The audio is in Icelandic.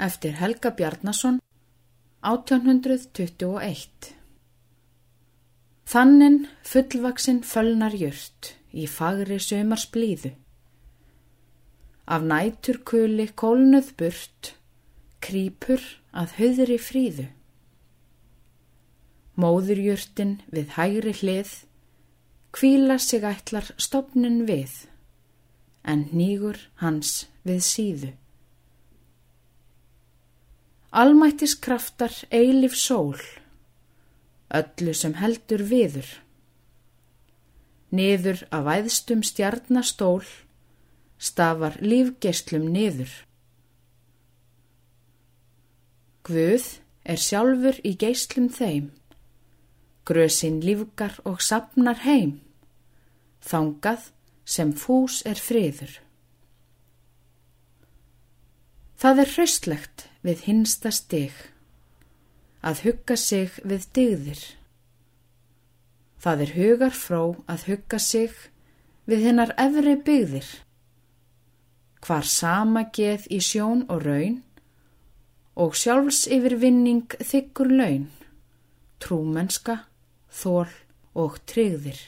eftir Helga Bjarnason 1821 Þannin fullvaksinn fölnar jört í fagri sömars blíðu. Af nætur kuli kólnuð burt, krýpur að höðri fríðu. Móðurjörtin við hægri hlið, kvíla sig ætlar stopnin við, en nýgur hans við síðu. Almættis kraftar eilif sól, öllu sem heldur viður. Niður af æðstum stjarnastól, stafar lífgeslum niður. Guð er sjálfur í geyslum þeim, grösin lífgar og sapnar heim, þangað sem fús er friður. Það er hraustlegt við hinsta stig, að hugga sig við digðir. Það er hugar frá að hugga sig við hinnar efri byggðir. Hvar sama geð í sjón og raun og sjálfs yfir vinning þykkur laun, trúmenska, þól og tryggðir.